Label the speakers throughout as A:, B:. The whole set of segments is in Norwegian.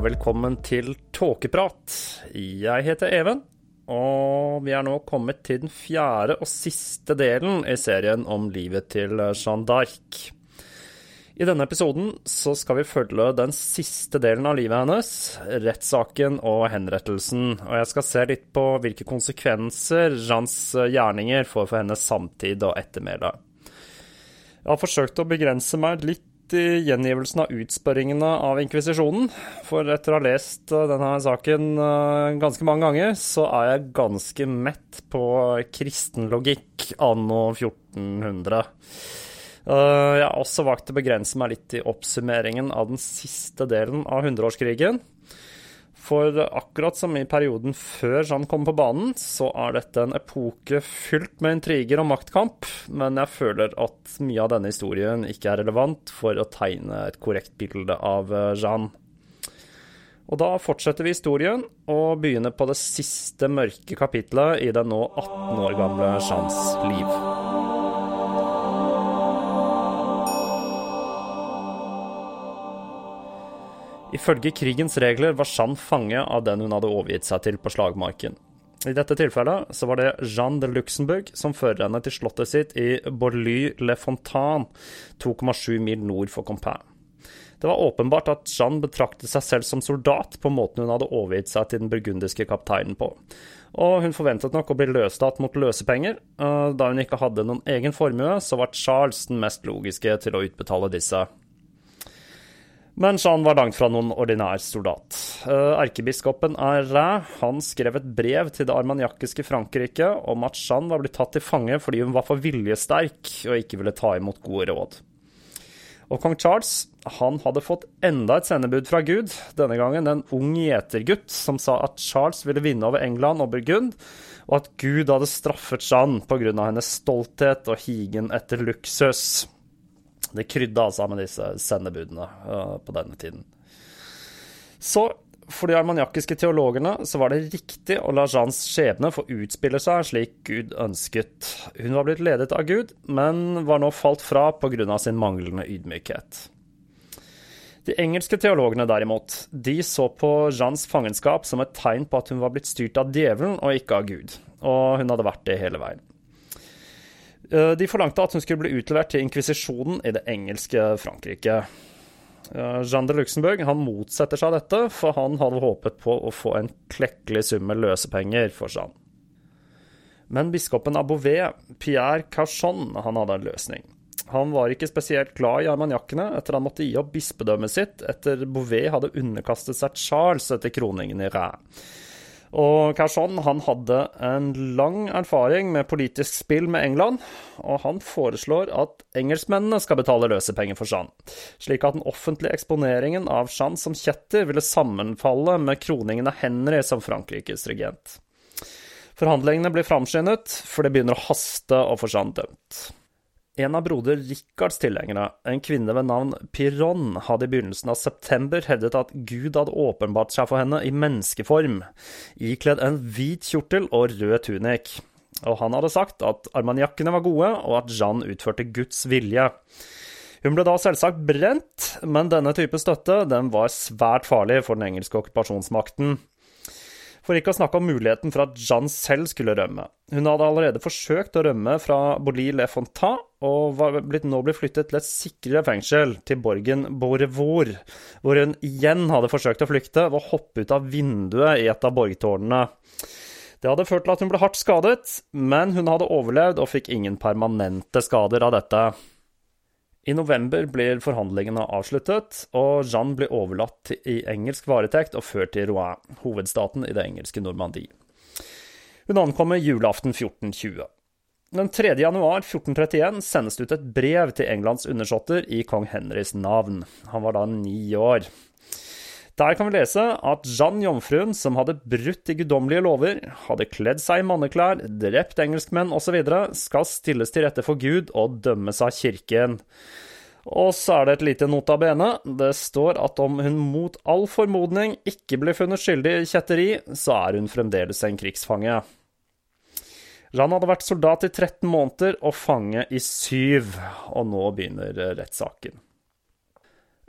A: velkommen til Tåkeprat. Jeg heter Even, og vi er nå kommet til den fjerde og siste delen i serien om livet til Jeanne d'Arc. I denne episoden så skal vi følge den siste delen av livet hennes, rettssaken og henrettelsen, og jeg skal se litt på hvilke konsekvenser Jeannes gjerninger får for hennes samtid og ettermæle. Jeg har forsøkt å begrense meg litt i gjengivelsen av utspørringene av inkvisisjonen. For etter å ha lest eh, denne saken eh, ganske mange ganger, så er jeg ganske mett på kristenlogikk anno 1400. Eh, jeg har også valgt å begrense meg litt i oppsummeringen av den siste delen av hundreårskrigen. For akkurat som i perioden før Jean kom på banen, så er dette en epoke fylt med intriger og maktkamp, men jeg føler at mye av denne historien ikke er relevant for å tegne et korrekt bilde av eh, Jean. Og da fortsetter vi historien, og begynner på det siste mørke kapitlet i den nå 18 år gamle Jeans liv. Ifølge krigens regler var Jeanne fange av den hun hadde overgitt seg til på slagmarken. I dette tilfellet så var det Jeanne de Luxembourg som fører henne til slottet sitt i Borly-le-Fontaine, 2,7 mil nord for Compagne. Det var åpenbart at Jeanne betraktet seg selv som soldat på måten hun hadde overgitt seg til den burgundiske kapteinen på, og hun forventet nok å bli løslatt mot løsepenger. Da hun ikke hadde noen egen formue, så var Charles den mest logiske til å utbetale disse. Men han var langt fra noen ordinær soldat. Eh, erkebiskopen Arræ han skrev et brev til det armaniakiske Frankrike om at Jeanne var blitt tatt til fange fordi hun var for viljesterk og ikke ville ta imot gode råd. Og kong Charles han hadde fått enda et sendebud fra Gud, denne gangen en ung gjetergutt som sa at Charles ville vinne over England og Burgund, og at Gud hadde straffet Jeanne pga. hennes stolthet og higen etter luksus. Det krydda altså med disse sendebudene uh, på denne tiden. Så for de armaniakiske teologene så var det riktig å la Jeans skjebne få utspille seg slik Gud ønsket. Hun var blitt ledet av Gud, men var nå falt fra pga. sin manglende ydmykhet. De engelske teologene derimot, de så på Jeans fangenskap som et tegn på at hun var blitt styrt av djevelen og ikke av Gud, og hun hadde vært det hele veien. Eh, de forlangte at hun skulle bli utlevert til inkvisisjonen i det engelske Frankrike. Eh, Jean de Luxembourg han motsetter seg dette, for han hadde håpet på å få en klekkelig sum med løsepenger for Jean. Men biskopen av Beauvais, Pierre Cachon, han hadde en løsning. Han var ikke spesielt glad i armaniakkene etter han måtte gi opp bispedømmet sitt etter Beauvais hadde underkastet seg Charles etter kroningen i Rheims. Og Kersson han hadde en lang erfaring med politisk spill med England, og han foreslår at engelskmennene skal betale løsepenger for Jeanne, slik at den offentlige eksponeringen av Jeanne som kjetter ville sammenfalle med kroningen av Henry som Frankrikes regent. Forhandlingene blir framskyndet, for det begynner å haste å få Jeanne dømt. En av broder Rikards tilhengere, en kvinne ved navn Piron, hadde i begynnelsen av september hevdet at Gud hadde åpenbart seg for henne i menneskeform, ikledd en hvit kjortel og rød tunik. Og han hadde sagt at armaniakkene var gode, og at Jeanne utførte Guds vilje. Hun ble da selvsagt brent, men denne type støtte den var svært farlig for den engelske okkupasjonsmakten. For ikke å snakke om muligheten for at Jeanne selv skulle rømme. Hun hadde allerede forsøkt å rømme fra Bolly-le-Fontat, og var blitt, nå blitt flyttet til et sikrere fengsel, til borgen Beaurevoir, hvor hun igjen hadde forsøkt å flykte ved å hoppe ut av vinduet i et av borgtårnene. Det hadde ført til at hun ble hardt skadet, men hun hadde overlevd og fikk ingen permanente skader av dette. I november blir forhandlingene avsluttet, og Jeanne blir overlatt i engelsk varetekt og ført til Rouen, hovedstaten i det engelske Normandie. Hun ankommer julaften 1420. Den 3. januar 1431 sendes det ut et brev til Englands undersåtter i kong Henrys navn. Han var da ni år. Der kan vi lese at Jeanne Jomfruen, som hadde brutt de guddommelige lover, hadde kledd seg i manneklær, drept engelskmenn osv., skal stilles til rette for Gud og dømmes av kirken. Og så er det et lite nota bene. Det står at om hun mot all formodning ikke blir funnet skyldig i kjetteri, så er hun fremdeles en krigsfange. Jeanne hadde vært soldat i 13 måneder og fange i syv, og nå begynner rettssaken.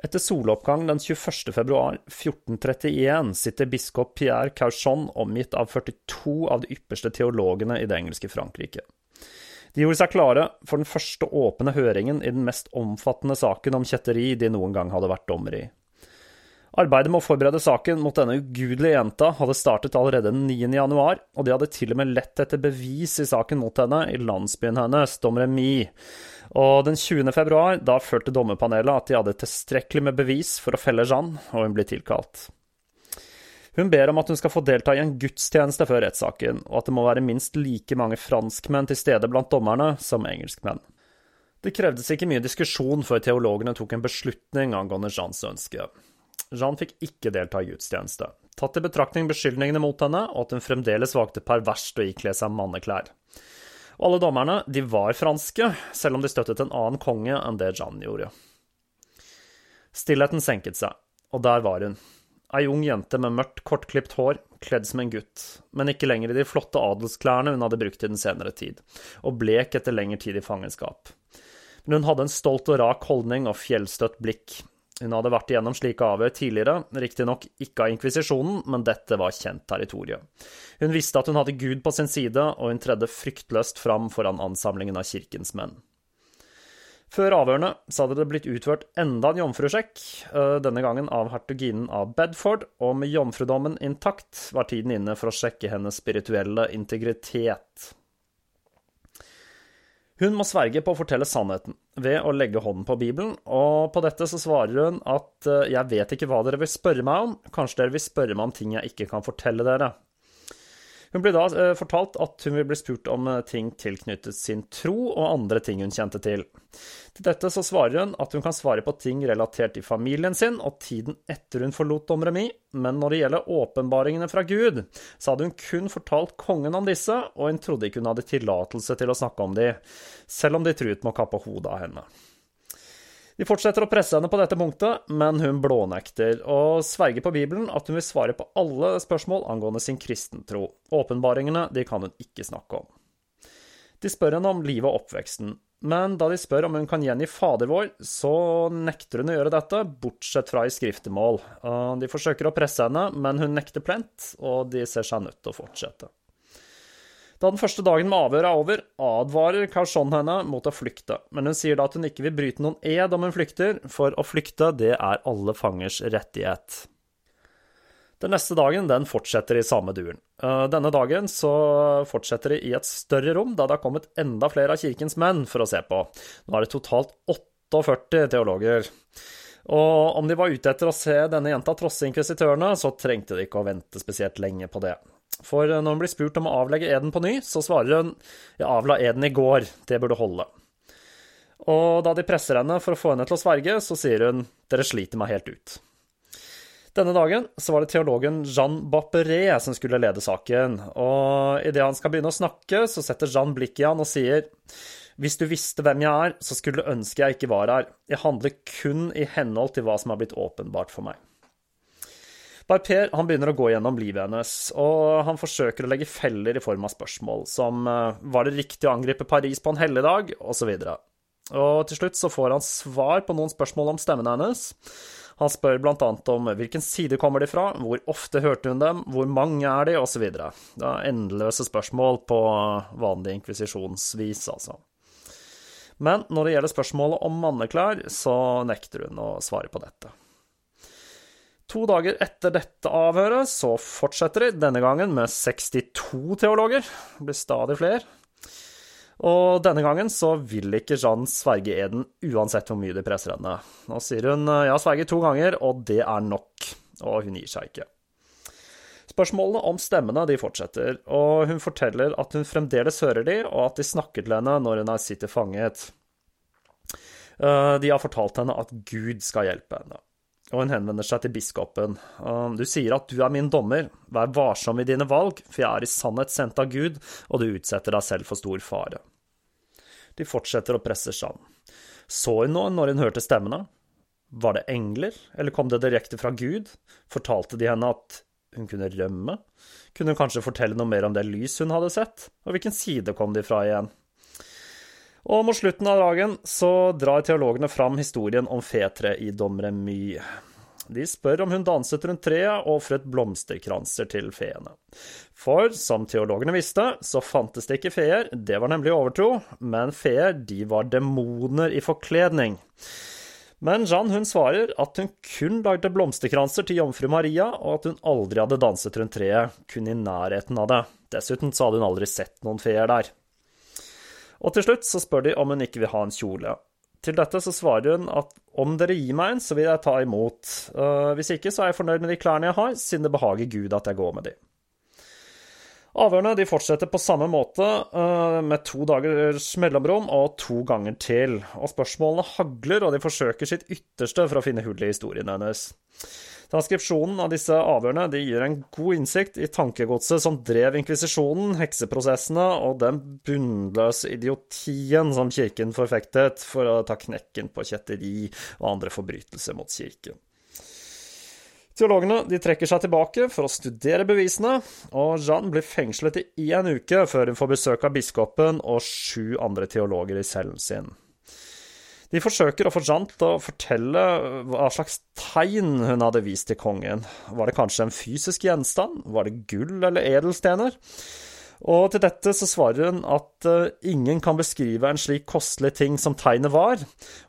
A: Etter soloppgang den 21. februar 1431 sitter biskop Pierre Cauchon omgitt av 42 av de ypperste teologene i det engelske Frankrike. De gjorde seg klare for den første åpne høringen i den mest omfattende saken om kjetteri de noen gang hadde vært dommer i. Arbeidet med å forberede saken mot denne ugudelige jenta hadde startet allerede den 9. januar, og de hadde til og med lett etter bevis i saken mot henne i landsbyen hennes, Domremy. Og den 20. februar, da følte dommerpanelet at de hadde tilstrekkelig med bevis for å felle Jeanne, og hun blir tilkalt. Hun ber om at hun skal få delta i en gudstjeneste før rettssaken, og at det må være minst like mange franskmenn til stede blant dommerne som engelskmenn. Det krevdes ikke mye diskusjon før teologene tok en beslutning angående Jeans ønske. Jeanne fikk ikke delta i gudstjeneste, tatt i betraktning beskyldningene mot henne, og at hun fremdeles valgte perverst å ikle seg manneklær. Og alle dommerne de var franske, selv om de støttet en annen konge enn det Jeanne gjorde. Stillheten senket seg, og der var hun. Ei ung jente med mørkt, kortklipt hår, kledd som en gutt, men ikke lenger i de flotte adelsklærne hun hadde brukt i den senere tid, og blek etter lengre tid i fangenskap. Men hun hadde en stolt og rak holdning og fjellstøtt blikk, hun hadde vært igjennom slike avhør tidligere, riktignok ikke av inkvisisjonen, men dette var kjent territorium. Hun visste at hun hadde Gud på sin side, og hun tredde fryktløst fram foran ansamlingen av kirkens menn. Før avhørene så hadde det blitt utført enda en jomfrusjekk, eh, denne gangen av hertuginen av Bedford, og med jomfrudommen intakt var tiden inne for å sjekke hennes spirituelle integritet. Hun må sverge på å fortelle sannheten ved å legge hånden på Bibelen, og på dette så svarer hun at eh, jeg vet ikke hva dere vil spørre meg om, kanskje dere vil spørre meg om ting jeg ikke kan fortelle dere. Hun blir da eh, fortalt at hun vil bli spurt om eh, ting tilknyttet sin tro og andre ting hun kjente til. Til dette så svarer hun at hun kan svare på ting relatert til familien sin og tiden etter hun forlot Domremy, men når det gjelder åpenbaringene fra Gud, så hadde hun kun fortalt kongen om disse, og hun trodde ikke hun hadde tillatelse til å snakke om de, selv om de truet med å kappe hodet av henne. De fortsetter å presse henne på dette punktet, men hun blånekter, og sverger på Bibelen at hun vil svare på alle spørsmål angående sin kristentro. Åpenbaringene de kan hun ikke snakke om. De spør henne om livet og oppveksten, men da de spør om hun kan gjengi Fader vår, så nekter hun å gjøre dette, bortsett fra i skriftemål. De forsøker å presse henne, men hun nekter plent, og de ser seg nødt til å fortsette. Da den første dagen med avhør er over, advarer Carson henne mot å flykte, men hun sier da at hun ikke vil bryte noen ed om hun flykter, for å flykte, det er alle fangers rettighet. Den neste dagen den fortsetter i samme duren. Eh, denne dagen så fortsetter de i et større rom, da det har kommet enda flere av kirkens menn for å se på. Nå er det totalt 48 teologer. Og om de var ute etter å se denne jenta trosse inkvisitørene, så trengte de ikke å vente spesielt lenge på det. For når hun blir spurt om å avlegge eden på ny, så svarer hun jeg avla eden i går, det burde holde. Og da de presser henne for å få henne til å sverge, så sier hun dere sliter meg helt ut. Denne dagen så var det teologen Jean Bapperet som skulle lede saken, og idet han skal begynne å snakke, så setter Jean blikket i han og sier hvis du visste hvem jeg er, så skulle du ønske jeg ikke var her. Jeg handler kun i henhold til hva som har blitt åpenbart for meg. Barper han begynner å gå gjennom livet hennes, og han forsøker å legge feller i form av spørsmål som eh, var det riktig å angripe Paris på en helligdag, osv. Og, og til slutt så får han svar på noen spørsmål om stemmen hennes. Han spør annet om hvilken side kommer de fra, hvor ofte hørte hun dem, hvor mange er de, osv. Det er endeløse spørsmål på vanlig inkvisisjonsvis, altså. Men når det gjelder spørsmålet om manneklær, så nekter hun å svare på dette. To dager etter dette avhøret så fortsetter de, denne gangen med 62 teologer. Det blir stadig flere. Og denne gangen så vil ikke Jeanne sverge eden uansett hvor mye de presser henne. Nå sier hun 'jeg har sverget to ganger, og det er nok', og hun gir seg ikke. Spørsmålene om stemmene de fortsetter, og hun forteller at hun fremdeles hører de, og at de snakker til henne når hun sitter fanget. Eh, de har fortalt henne at Gud skal hjelpe henne og hun henvender seg til biskopen. Du sier at du er min dommer, vær varsom i dine valg, for jeg er i sannhet sendt av Gud, og du utsetter deg selv for stor fare. De fortsetter å presse Jeanne. Så hun noe når hun hørte stemmene? Var det engler, eller kom det direkte fra Gud? Fortalte de henne at hun kunne rømme? Kunne hun kanskje fortelle noe mer om det lys hun hadde sett? Og hvilken side kom de fra igjen? Og mot slutten av dagen så drar teologene fram historien om fetreet i Domremy. De spør om hun danset rundt treet og ofret blomsterkranser til feene. For som teologene visste, så fantes det ikke feer, det var nemlig overtro, men feer, de var demoner i forkledning. Men Jeanne hun svarer at hun kun lagde blomsterkranser til jomfru Maria, og at hun aldri hadde danset rundt treet, kun i nærheten av det. Dessuten så hadde hun aldri sett noen feer der. Og til slutt så spør de om hun ikke vil ha en kjole. Til dette så svarer hun at om dere gir meg en, så vil jeg ta imot. Uh, hvis ikke, så er jeg fornøyd med de klærne jeg har, siden det behager Gud at jeg går med de. Avhørene de fortsetter på samme måte, uh, med to dagers mellomrom og to ganger til. Og spørsmålene hagler, og de forsøker sitt ytterste for å finne hull i historien hennes. Transkripsjonen av disse avhørene de gir en god innsikt i tankegodset som drev inkvisisjonen, hekseprosessene og den bunnløse idiotien som kirken forfektet for å ta knekken på kjetteri og andre forbrytelser mot kirken. Teologene de trekker seg tilbake for å studere bevisene, og Jeanne blir fengslet i én uke før hun får besøk av biskopen og sju andre teologer i cellen sin. De forsøker å få Jant å fortelle hva slags tegn hun hadde vist til kongen. Var det kanskje en fysisk gjenstand? Var det gull eller edelstener? Og til dette så svarer hun at uh, ingen kan beskrive en slik kostelig ting som tegnet var,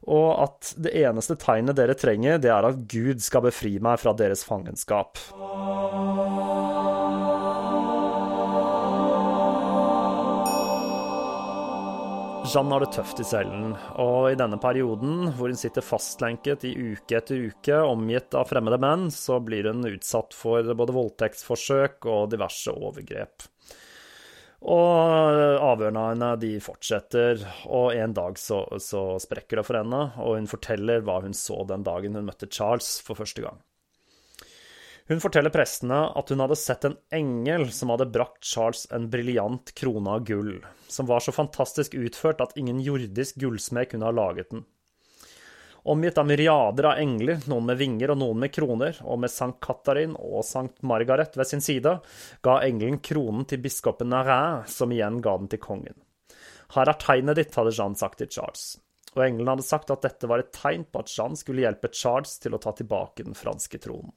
A: og at det eneste tegnet dere trenger, det er at Gud skal befri meg fra deres fangenskap. Jeanne har det tøft i cellen, og i denne perioden, hvor hun sitter fastlenket i uke etter uke, omgitt av fremmede menn, så blir hun utsatt for både voldtektsforsøk og diverse overgrep. Og avhørene av henne de fortsetter, og en dag så, så sprekker det for henne, og hun forteller hva hun så den dagen hun møtte Charles for første gang. Hun forteller prestene at hun hadde sett en engel som hadde brakt Charles en briljant krone av gull, som var så fantastisk utført at ingen jordisk gullsmed kunne ha laget den. Omgitt av myriader av engler, noen med vinger og noen med kroner, og med Sankt Katarin og Sankt Margaret ved sin side, ga engelen kronen til biskopen Narin, som igjen ga den til kongen. Her er tegnet ditt, hadde Jeanne sagt til Charles, og engelen hadde sagt at dette var et tegn på at Jeanne skulle hjelpe Charles til å ta tilbake den franske tronen.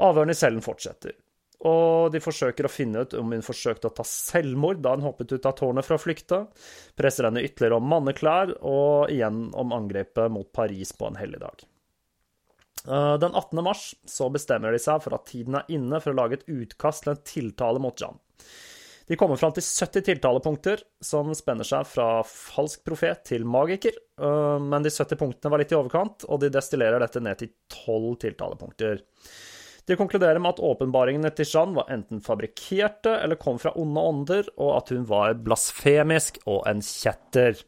A: Avhørene i cellen fortsetter, og de forsøker å finne ut om hun forsøkte å ta selvmord da hun hoppet ut av tårnet for å flykte, presser henne ytterligere om manneklær, og igjen om angrepet mot Paris på en helligdag. Eh, den 18. mars så bestemmer de seg for at tiden er inne for å lage et utkast til en tiltale mot Jan. De kommer fram til 70 tiltalepunkter, som spenner seg fra falsk profet til magiker, eh, men de 70 punktene var litt i overkant, og de destillerer dette ned til 12 tiltalepunkter. De konkluderer med at åpenbaringene til Jeanne var enten fabrikkerte eller kom fra onde ånder, og at hun var blasfemisk og en kjetter.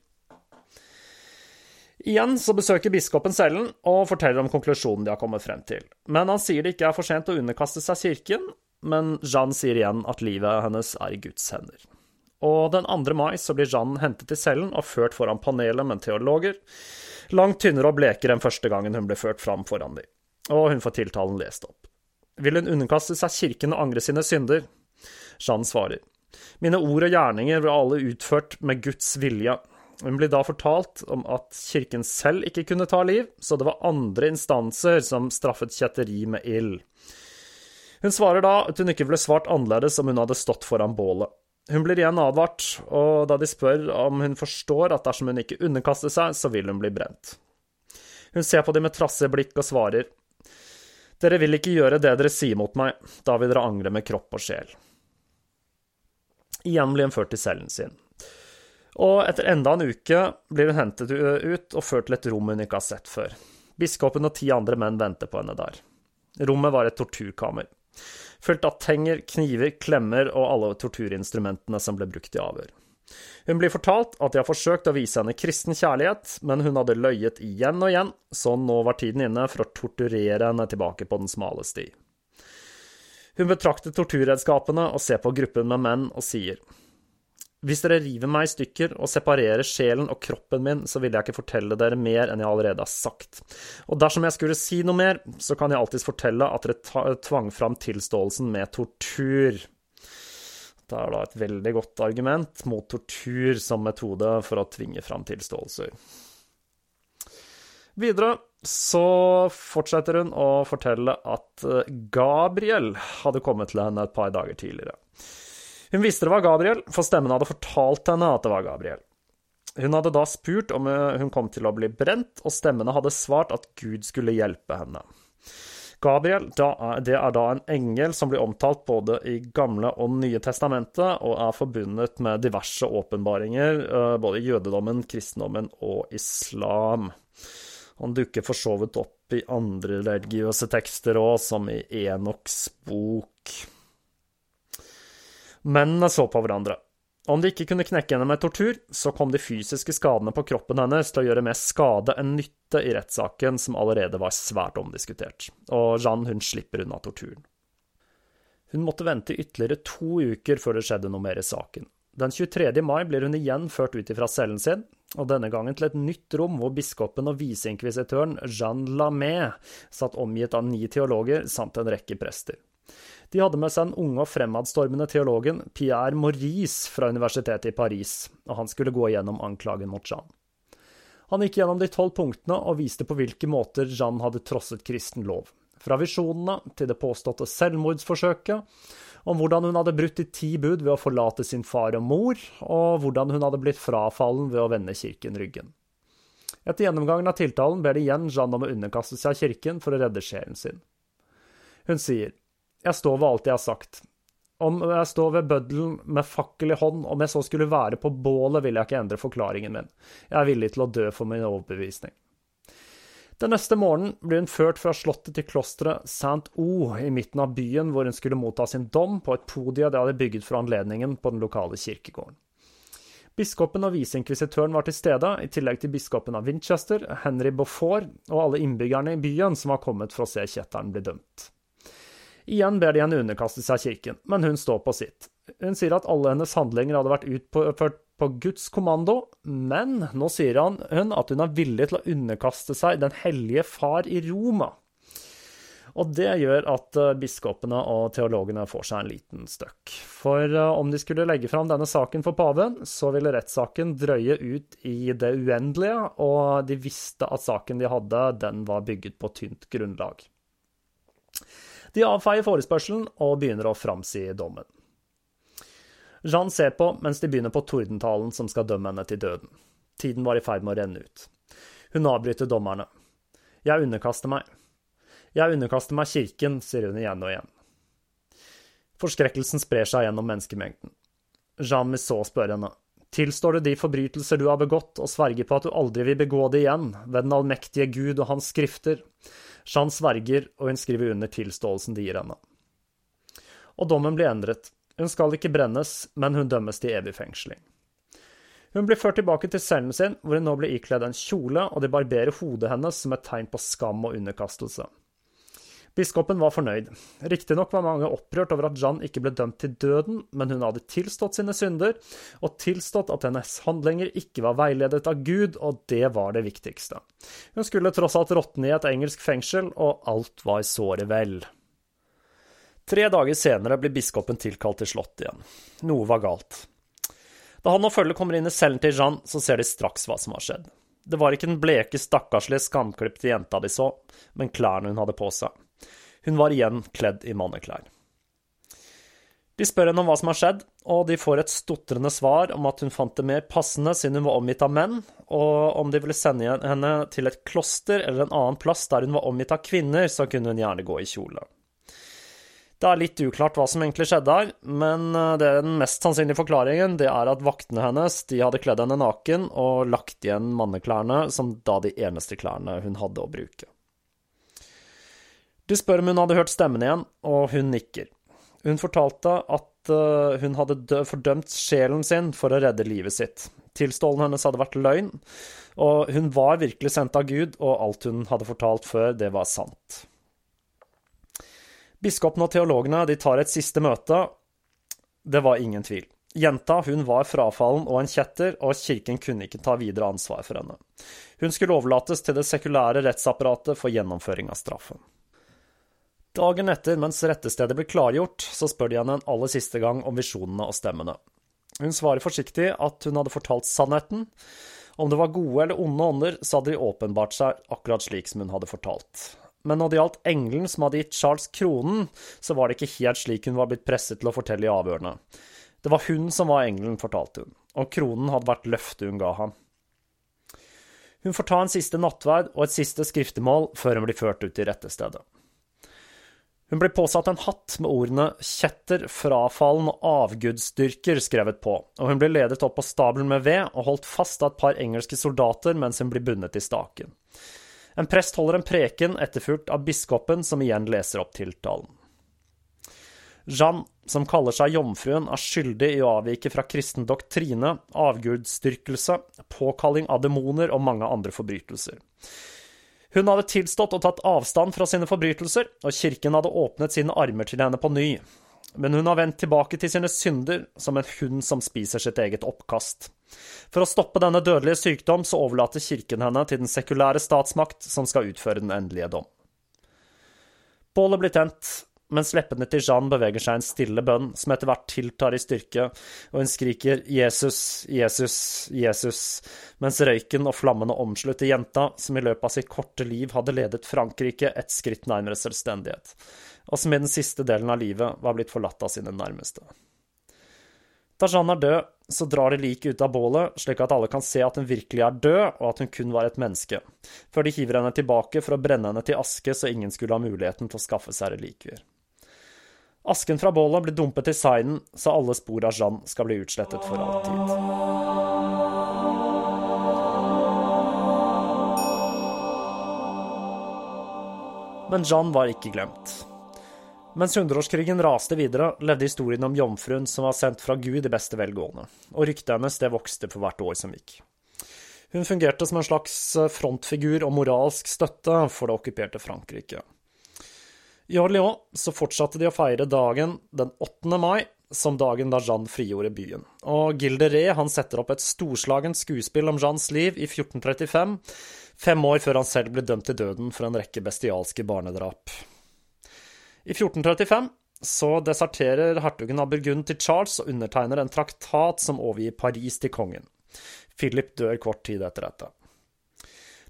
A: Igjen så besøker biskopen cellen og forteller om konklusjonen de har kommet frem til. Men han sier det ikke er for sent å underkaste seg kirken, men Jeanne sier igjen at livet hennes er i Guds hender. Og den 2. mai så blir Jeanne hentet til cellen og ført foran panelet med teologer, langt tynnere og blekere enn første gangen hun ble ført fram foran dem. Og hun får tiltalen lest opp. Vil hun underkaste seg kirken og angre sine synder? Jeanne svarer. Mine ord og gjerninger ble alle utført med Guds vilje. Hun blir da fortalt om at kirken selv ikke kunne ta liv, så det var andre instanser som straffet kjetteri med ild. Hun svarer da at hun ikke ville svart annerledes om hun hadde stått foran bålet. Hun blir igjen advart, og da de spør om hun forstår at dersom hun ikke underkaster seg, så vil hun bli brent. Hun ser på dem med trassige blikk og svarer, dere vil ikke gjøre det dere sier mot meg, da vil dere angre med kropp og sjel. Igjen blir hun ført til cellen sin. Og etter enda en uke blir hun hentet ut og ført til et rom hun ikke har sett før. Biskopen og ti andre menn venter på henne der. Rommet var et torturkammer, fylt av tenger, kniver, klemmer og alle torturinstrumentene som ble brukt i avhør. Hun blir fortalt at de har forsøkt å vise henne kristen kjærlighet, men hun hadde løyet igjen og igjen, så nå var tiden inne for å torturere henne tilbake på den smale sti. Hun betrakter torturredskapene og ser på gruppen med menn og sier, Hvis dere river meg i stykker og separerer sjelen og kroppen min, så vil jeg ikke fortelle dere mer enn jeg allerede har sagt. Og dersom jeg skulle si noe mer, så kan jeg alltids fortelle at dere tvang fram tilståelsen med tortur. Dette er da et veldig godt argument mot tortur som metode for å tvinge fram tilståelser. Videre så fortsetter hun å fortelle at eh, Gabriel hadde kommet til henne et par dager tidligere. Hun visste det var Gabriel, for stemmen hadde fortalt henne at det var Gabriel. Hun hadde da spurt om eh, hun kom til å bli brent, og stemmene hadde svart at Gud skulle hjelpe henne. Gabriel det er da en engel som blir omtalt både i Gamle og Nye testamentet, og er forbundet med diverse åpenbaringer, eh, både i jødedommen, kristendommen og islam. Han dukker for så vidt opp i andre religiøse tekster òg, som i Enoks bok. Mennene så på hverandre. Om de ikke kunne knekke henne med tortur, så kom de fysiske skadene på kroppen hennes til å gjøre mer skade enn nytte i rettssaken, som allerede var svært omdiskutert, og Jeanne hun slipper unna torturen. Hun måtte vente ytterligere to uker før det skjedde noe mer i saken. Den 23. mai blir hun igjen ført ut ifra cellen sin, og denne gangen til et nytt rom hvor biskopen og viseinkvisitøren Jeanne Lamé satt omgitt av ni teologer samt en rekke prester. De hadde med seg den unge og fremadstormende teologen Pierre Maurice fra universitetet i Paris, og han skulle gå gjennom anklagen mot Jean. Han gikk gjennom de tolv punktene og viste på hvilke måter Jean hadde trosset kristen lov, fra visjonene til det påståtte selvmordsforsøket, om hvordan hun hadde brutt de ti bud ved å forlate sin far og mor, og hvordan hun hadde blitt frafallen ved å vende kirken ryggen. Etter gjennomgangen av tiltalen ber de igjen Jeanne om å underkaste seg kirken for å redde sjelen sin. Hun sier, jeg står ved alt jeg har sagt. Om jeg står ved bøddelen med fakkel i hånd, om jeg så skulle være på bålet, vil jeg ikke endre forklaringen min. Jeg er villig til å dø for min overbevisning. Den neste morgenen blir hun ført fra slottet til klosteret Saint-O i midten av byen, hvor hun skulle motta sin dom på et podie de hadde bygget for anledningen på den lokale kirkegården. Biskopen og viseinkvisitøren var til stede, i tillegg til biskopen av Winchester, Henry Beaufort og alle innbyggerne i byen som var kommet for å se kjetteren bli dømt. Igjen ber de henne underkaste seg kirken, men hun står på sitt. Hun sier at alle hennes handlinger hadde vært utført på Guds kommando, men nå sier han, hun at hun er villig til å underkaste seg Den hellige far i Roma. Og det gjør at eh, biskopene og teologene får seg en liten støkk. For eh, om de skulle legge fram denne saken for paven, så ville rettssaken drøye ut i det uendelige, og de visste at saken de hadde, den var bygget på tynt grunnlag. De avfeier forespørselen og begynner å framsi dommen. Jeanne ser på mens de begynner på tordentalen som skal dømme henne til døden. Tiden var i ferd med å renne ut. Hun avbryter dommerne. Jeg underkaster meg. Jeg underkaster meg kirken, sier hun igjen og igjen. Forskrekkelsen sprer seg gjennom menneskemengden. Jeanne Missot spør henne. Tilstår du de forbrytelser du har begått, og sverger på at du aldri vil begå det igjen, ved den allmektige Gud og hans skrifter? Jean sverger, og hun skriver under tilståelsen de gir henne. Og dommen blir endret. Hun skal ikke brennes, men hun dømmes til evig fengsling. Hun blir ført tilbake til cellen sin, hvor hun nå blir ikledd en kjole, og de barberer hodet hennes som et tegn på skam og underkastelse. Biskopen var fornøyd. Riktignok var mange opprørt over at Jeanne ikke ble dømt til døden, men hun hadde tilstått sine synder, og tilstått at hennes handlinger ikke var veiledet av Gud, og det var det viktigste. Hun skulle tross alt råtne i et engelsk fengsel, og alt var såre vel. Tre dager senere blir biskopen tilkalt til slottet igjen. Noe var galt. Da han og følget kommer inn i cellen til Jeanne, så ser de straks hva som har skjedd. Det var ikke den bleke, stakkarslige, skamklipte jenta de så, men klærne hun hadde på seg. Hun var igjen kledd i manneklær. De spør henne om hva som har skjedd, og de får et stotrende svar om at hun fant det mer passende siden hun var omgitt av menn, og om de ville sende henne til et kloster eller en annen plass der hun var omgitt av kvinner, så kunne hun gjerne gå i kjole. Det er litt uklart hva som egentlig skjedde her, men eh, den mest sannsynlige forklaringen det er at vaktene hennes de hadde kledd henne naken og lagt igjen manneklærne som da de eneste klærne hun hadde å bruke. De spør om hun hadde hørt stemmen igjen, og hun nikker. Hun fortalte at uh, hun hadde fordømt sjelen sin for å redde livet sitt. Tilstålen hennes hadde vært løgn, og hun var virkelig sendt av Gud, og alt hun hadde fortalt før, det var sant. Biskopen og teologene de tar et siste møte. Det var ingen tvil. Jenta hun var frafallen og en kjetter, og kirken kunne ikke ta videre ansvar for henne. Hun skulle overlates til det sekulære rettsapparatet for gjennomføring av straffen. Dagen etter, mens rettestedet blir klargjort, så spør de henne en aller siste gang om visjonene og stemmene. Hun svarer forsiktig at hun hadde fortalt sannheten. Om det var gode eller onde ånder, så hadde de åpenbart seg akkurat slik som hun hadde fortalt. Men når det gjaldt engelen som hadde gitt Charles kronen, så var det ikke helt slik hun var blitt presset til å fortelle i avhørene. Det var hun som var engelen, fortalte hun, og kronen hadde vært løftet hun ga ham. Hun får ta en siste nattverd og et siste skriftemål før hun blir ført ut til rettestedet. Hun blir påsatt en hatt med ordene 'kjetter, frafallen og avgudsdyrker' skrevet på, og hun blir ledet opp på stabelen med ved og holdt fast av et par engelske soldater mens hun blir bundet i staken. En prest holder en preken, etterfulgt av biskopen, som igjen leser opp tiltalen. Jeanne, som kaller seg jomfruen, er skyldig i å avvike fra kristen doktrine, avgudsdyrkelse, påkalling av demoner og mange andre forbrytelser. Hun hadde tilstått og tatt avstand fra sine forbrytelser, og kirken hadde åpnet sine armer til henne på ny. Men hun har vendt tilbake til sine synder som en hund som spiser sitt eget oppkast. For å stoppe denne dødelige sykdom så overlater kirken henne til den sekulære statsmakt som skal utføre den endelige dom. Bålet blir tent, mens leppene til Jeanne beveger seg en stille bønn som etter hvert tiltar i styrke, og hun skriker 'Jesus, Jesus, Jesus', mens røyken og flammene omslutter jenta, som i løpet av sitt korte liv hadde ledet Frankrike et skritt nærmere selvstendighet, og som i den siste delen av livet var blitt forlatt av sine nærmeste. Da Jeanne er død, så drar de liket ut av bålet, slik at alle kan se at hun virkelig er død, og at hun kun var et menneske, før de hiver henne tilbake for å brenne henne til aske så ingen skulle ha muligheten til å skaffe seg relikvier. Asken fra bålet blir dumpet i Seinen, så alle spor av Jeanne skal bli utslettet for alltid. Men Jeanne var ikke glemt. Mens hundreårskrigen raste videre, levde historien om jomfruen som var sendt fra Gud i beste velgående, og ryktet hennes det vokste for hvert år som gikk. Hun fungerte som en slags frontfigur og moralsk støtte for det okkuperte Frankrike. I Orléans så fortsatte de å feire dagen den 8. mai som dagen da Jeanne frigjorde byen. Og Gilderé han setter opp et storslagent skuespill om Jeannes liv i 1435, fem år før han selv ble dømt til døden for en rekke bestialske barnedrap. I 1435 så deserterer hertugen av Burgund til Charles og undertegner en traktat som overgir Paris til kongen. Philip dør kort tid etter dette.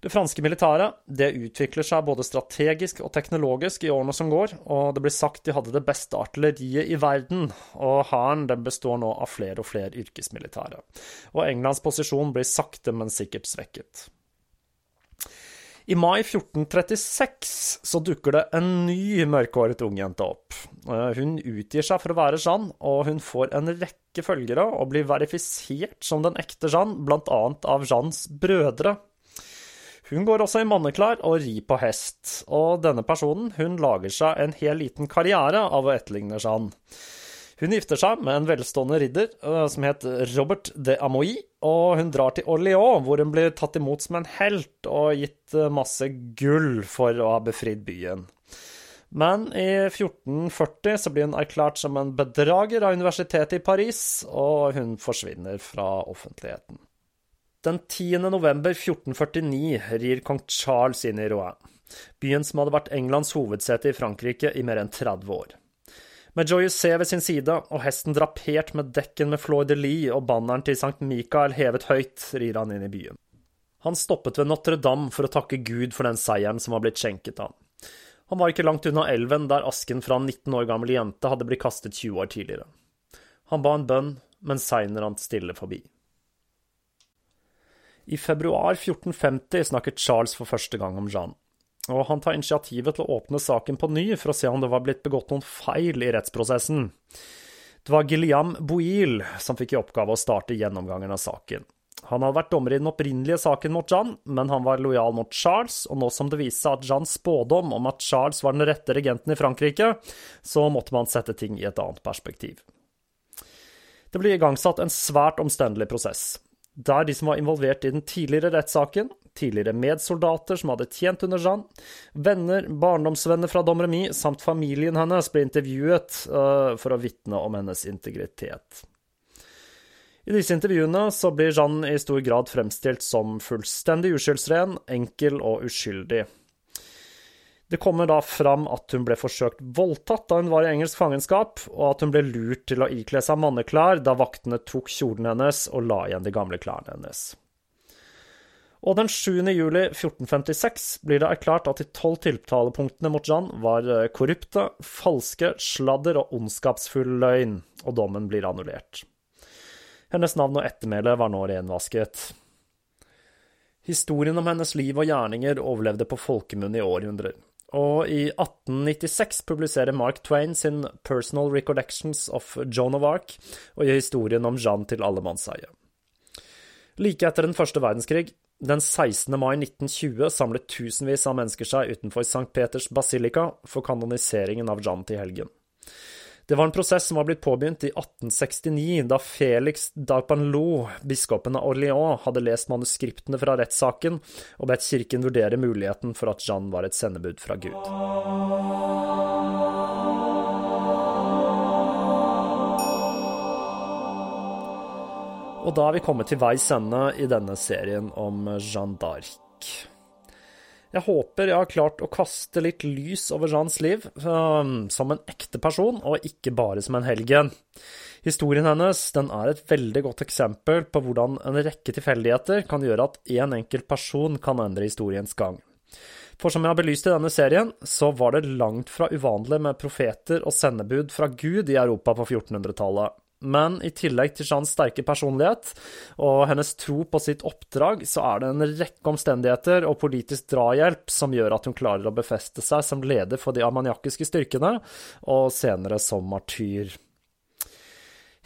A: Det franske militæret det utvikler seg både strategisk og teknologisk i årene som går, og det blir sagt de hadde det beste artilleriet i verden, og hæren består nå av flere og flere yrkesmilitære. Og Englands posisjon blir sakte, men sikkert svekket. I mai 1436 så dukker det en ny mørkhåret ungjente opp. Hun utgir seg for å være Jeanne, og hun får en rekke følgere og blir verifisert som den ekte Jeanne, annet av Jeannes brødre. Hun går også i manneklær og rir på hest, og denne personen hun lager seg en hel liten karriere av å etterligne Jeanne. Hun gifter seg med en velstående ridder uh, som het Robert de Amoy, og hun drar til Orléans, hvor hun blir tatt imot som en helt og gitt uh, masse gull for å ha befridd byen. Men i 1440 så blir hun erklært som en bedrager av universitetet i Paris, og hun forsvinner fra offentligheten. Den 10. november 1449 rir kong Charles inn i Rouen, byen som hadde vært Englands hovedsete i Frankrike i mer enn 30 år. Med Joyce ved sin side og hesten drapert med dekken med Floyd de Lis og banneren til Sankt Michael hevet høyt, rir han inn i byen. Han stoppet ved Notre-Dame for å takke Gud for den seieren som var blitt skjenket ham. Han var ikke langt unna elven der asken fra en 19 år gammel jente hadde blitt kastet 20 år tidligere. Han ba en bønn, men seieren rant stille forbi. I februar 1450 snakket Charles for første gang om Jeanne, og han tar initiativet til å åpne saken på ny for å se om det var blitt begått noen feil i rettsprosessen. Det var Gilliam Bouil som fikk i oppgave å starte gjennomgangen av saken. Han hadde vært dommer i den opprinnelige saken mot Jeanne, men han var lojal mot Charles, og nå som det viste seg at Jeannes spådom om at Charles var den rette regenten i Frankrike, så måtte man sette ting i et annet perspektiv. Det ble igangsatt en svært omstendelig prosess der de som var involvert i den tidligere rettssaken, tidligere medsoldater som hadde tjent under Jeanne, venner, barndomsvenner fra Domremy samt familien hennes ble intervjuet uh, for å vitne om hennes integritet. I disse intervjuene så blir Jeanne i stor grad fremstilt som fullstendig uskyldsren, enkel og uskyldig. Det kommer da fram at hun ble forsøkt voldtatt da hun var i engelsk fangenskap, og at hun ble lurt til å ikle seg manneklær da vaktene tok kjolen hennes og la igjen de gamle klærne hennes. Og den 7. juli 1456 blir det erklært at de tolv tiltalepunktene mot Jeanne var eh, korrupte, falske, sladder og ondskapsfull løgn, og dommen blir annullert. Hennes navn og ettermæle var nå renvasket. Historien om hennes liv og gjerninger overlevde på folkemunne i århundrer. Og i 1896 publiserer Mark Twain sin Personal Recollections of Joan of Arc og gir historien om Jeanne til allemannseie. Like etter den første verdenskrig, den 16. mai 1920, samlet tusenvis av mennesker seg utenfor St. Peters basilika for kanoniseringen av Jeanne til helgen. Det var en prosess som var blitt påbegynt i 1869, da Felix d'Arpanlot, biskopen av Orléans, hadde lest manuskriptene fra rettssaken og bedt kirken vurdere muligheten for at Jeanne var et sendebud fra Gud. Og da er vi kommet til veis ende i denne serien om Jeanne d'Arc. Jeg håper jeg har klart å kaste litt lys over Jeans liv, um, som en ekte person, og ikke bare som en helgen. Historien hennes er et veldig godt eksempel på hvordan en rekke tilfeldigheter kan gjøre at én enkelt person kan endre historiens gang. For som jeg har belyst i denne serien, så var det langt fra uvanlig med profeter og sendebud fra Gud i Europa på 1400-tallet. Men i tillegg til Jeans sterke personlighet og hennes tro på sitt oppdrag, så er det en rekke omstendigheter og politisk drahjelp som gjør at hun klarer å befeste seg som leder for de armaniakiske styrkene, og senere som martyr.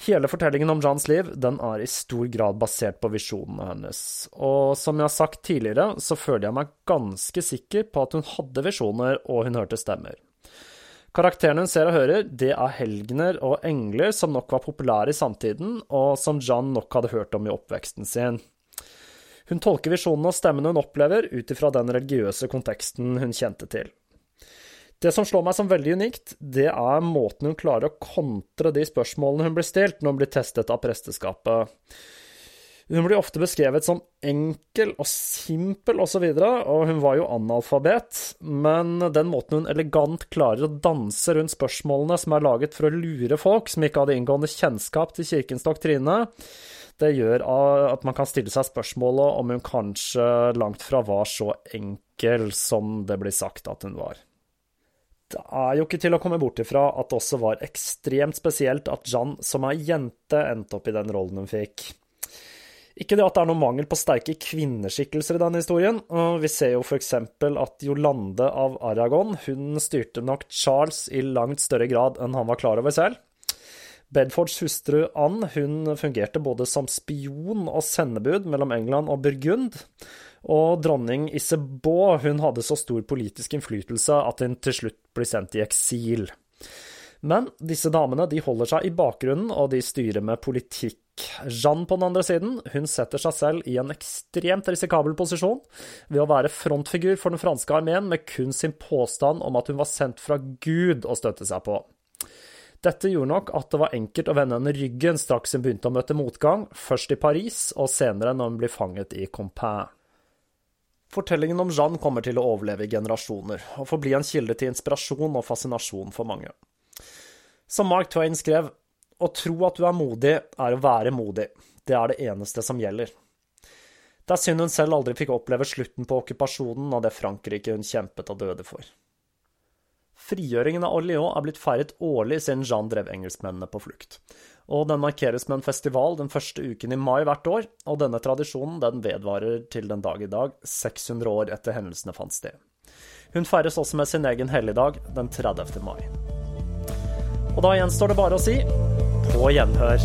A: Hele fortellingen om Jeans liv den er i stor grad basert på visjonene hennes, og som jeg har sagt tidligere, så føler jeg meg ganske sikker på at hun hadde visjoner og hun hørte stemmer. Karakterene hun ser og hører, det er helgener og engler som nok var populære i samtiden, og som John nok hadde hørt om i oppveksten sin. Hun tolker visjonene og stemmene hun opplever, ut ifra den religiøse konteksten hun kjente til. Det som slår meg som veldig unikt, det er måten hun klarer å kontre de spørsmålene hun blir stilt når hun blir testet av presteskapet. Hun blir ofte beskrevet som enkel og simpel osv., og, og hun var jo analfabet, men den måten hun elegant klarer å danse rundt spørsmålene som er laget for å lure folk som ikke hadde inngående kjennskap til kirkens doktrine, det gjør at man kan stille seg spørsmålet om hun kanskje langt fra var så enkel som det blir sagt at hun var. Det er jo ikke til å komme bort ifra at det også var ekstremt spesielt at Jeanne, som er jente, endte opp i den rollen hun fikk. Ikke det at det er noen mangel på sterke kvinneskikkelser i denne historien. Vi ser jo f.eks. at Jolande av Aragon hun styrte nok Charles i langt større grad enn han var klar over selv. Bedfords hustru Anne hun fungerte både som spion og sendebud mellom England og Burgund. Og dronning Isabeau hun hadde så stor politisk innflytelse at hun til slutt ble sendt i eksil. Men disse damene de holder seg i bakgrunnen, og de styrer med politikk Jeanne på den andre siden, hun setter seg selv i en ekstremt risikabel posisjon ved å være frontfigur for den franske armeen med kun sin påstand om at hun var sendt fra Gud å støtte seg på. Dette gjorde nok at det var enkelt å vende henne ryggen straks hun begynte å møte motgang, først i Paris og senere når hun blir fanget i Compain. Fortellingen om Jeanne kommer til å overleve i generasjoner, og forbli en kilde til inspirasjon og fascinasjon for mange. Som Mark Twain skrev, å tro at du er modig, er å være modig. Det er det eneste som gjelder. Det er synd hun selv aldri fikk oppleve slutten på okkupasjonen av det Frankrike hun kjempet og døde for. Frigjøringen av Orléans er blitt feiret årlig siden Jean drev engelskmennene på flukt. Og den markeres med en festival den første uken i mai hvert år, og denne tradisjonen den vedvarer til den dag i dag, 600 år etter hendelsene fant sted. Hun feires også med sin egen helligdag den 30. mai. Og da gjenstår det bare å si på gjenhør.